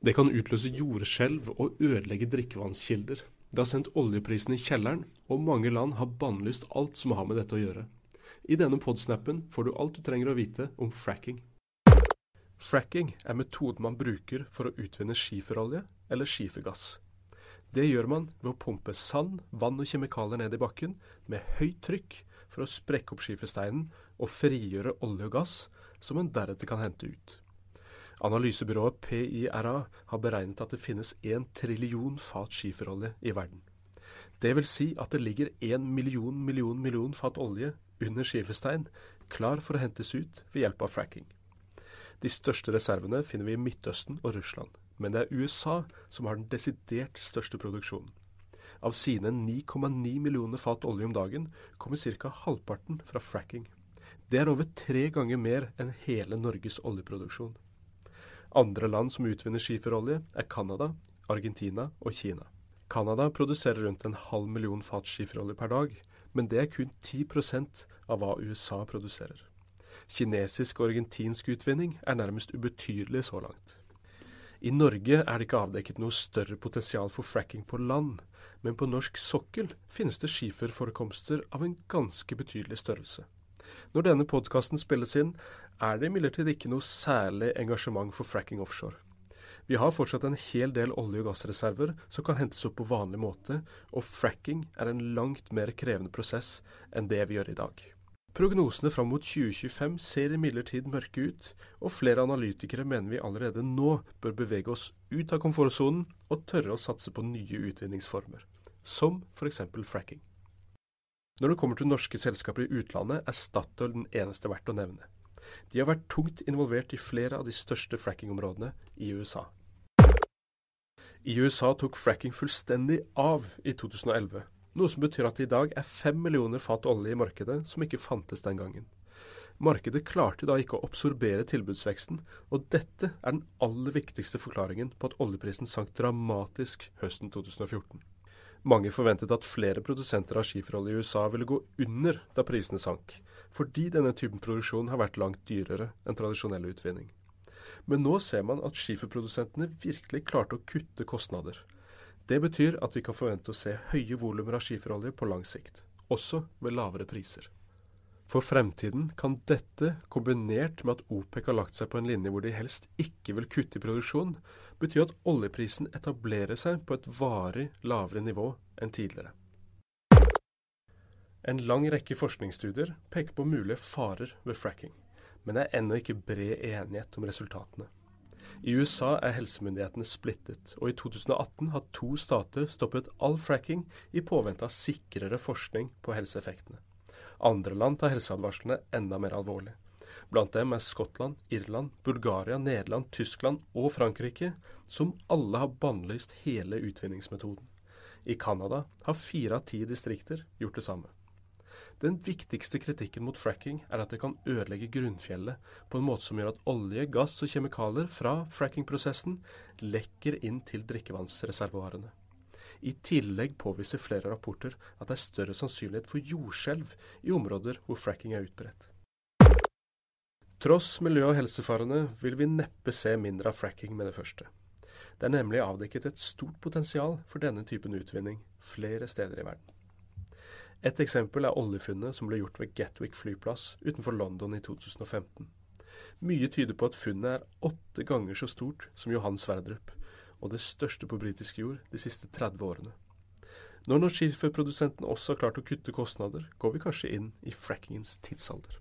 Det kan utløse jordskjelv og ødelegge drikkevannskilder. Det har sendt oljeprisen i kjelleren, og mange land har bannlyst alt som har med dette å gjøre. I denne podsnappen får du alt du trenger å vite om fracking. Fracking er metoden man bruker for å utvinne skiferolje eller skifergass. Det gjør man ved å pumpe sand, vann og kjemikalier ned i bakken med høyt trykk for å sprekke opp skifersteinen og frigjøre olje og gass, som man deretter kan hente ut. Analysebyrået PIRA har beregnet at det finnes én trillion fat skiferolje i verden. Det vil si at det ligger én million million million fat olje under skiferstein, klar for å hentes ut ved hjelp av fracking. De største reservene finner vi i Midtøsten og Russland, men det er USA som har den desidert største produksjonen. Av sine 9,9 millioner fat olje om dagen kommer ca. halvparten fra fracking. Det er over tre ganger mer enn hele Norges oljeproduksjon. Andre land som utvinner skiferolje, er Canada, Argentina og Kina. Canada produserer rundt en halv million fat skiferolje per dag, men det er kun 10% av hva USA produserer. Kinesisk og argentinsk utvinning er nærmest ubetydelig så langt. I Norge er det ikke avdekket noe større potensial for fracking på land, men på norsk sokkel finnes det skiferforekomster av en ganske betydelig størrelse. Når denne podkasten spilles inn, er det imidlertid ikke noe særlig engasjement for fracking offshore. Vi har fortsatt en hel del olje- og gassreserver som kan hentes opp på vanlig måte, og fracking er en langt mer krevende prosess enn det vi gjør i dag. Prognosene fram mot 2025 ser imidlertid mørke ut, og flere analytikere mener vi allerede nå bør bevege oss ut av komfortsonen og tørre å satse på nye utvinningsformer, som f.eks. fracking. Når det kommer til norske selskaper i utlandet, er Statoil den eneste verdt å nevne. De har vært tungt involvert i flere av de største frackingområdene i USA. I USA tok fracking fullstendig av i 2011 noe som betyr at det i dag er fem millioner fat olje i markedet som ikke fantes den gangen. Markedet klarte da ikke å absorbere tilbudsveksten, og dette er den aller viktigste forklaringen på at oljeprisen sank dramatisk høsten 2014. Mange forventet at flere produsenter av skiferolje i USA ville gå under da prisene sank, fordi denne typen produksjon har vært langt dyrere enn tradisjonell utvinning. Men nå ser man at skiferprodusentene virkelig klarte å kutte kostnader. Det betyr at vi kan forvente å se høye volumer av skiferolje på lang sikt, også ved lavere priser. For fremtiden kan dette, kombinert med at OPEC har lagt seg på en linje hvor de helst ikke vil kutte i produksjon, bety at oljeprisen etablerer seg på et varig lavere nivå enn tidligere. En lang rekke forskningsstudier peker på mulige farer ved fracking, men det er ennå ikke bred enighet om resultatene. I USA er helsemyndighetene splittet, og i 2018 har to stater stoppet all fracking i påvente av sikrere forskning på helseeffektene. Andre land tar helseadvarslene enda mer alvorlig. Blant dem er Skottland, Irland, Bulgaria, Nederland, Tyskland og Frankrike, som alle har bannlyst hele utvinningsmetoden. I Canada har fire av ti distrikter gjort det samme. Den viktigste kritikken mot fracking er at det kan ødelegge grunnfjellet på en måte som gjør at olje, gass og kjemikalier fra frackingprosessen lekker inn til drikkevannsreservoarene. I tillegg påviser flere rapporter at det er større sannsynlighet for jordskjelv i områder hvor fracking er utbredt. Tross miljø- og helsefarene vil vi neppe se mindre av fracking med det første. Det er nemlig avdekket et stort potensial for denne typen utvinning flere steder i verden. Et eksempel er oljefunnet som ble gjort ved Gatwick flyplass utenfor London i 2015. Mye tyder på at funnet er åtte ganger så stort som Johan Sverdrup, og det største på britisk jord de siste 30 årene. Når skiferprodusenten også har klart å kutte kostnader, går vi kanskje inn i frackingens tidsalder.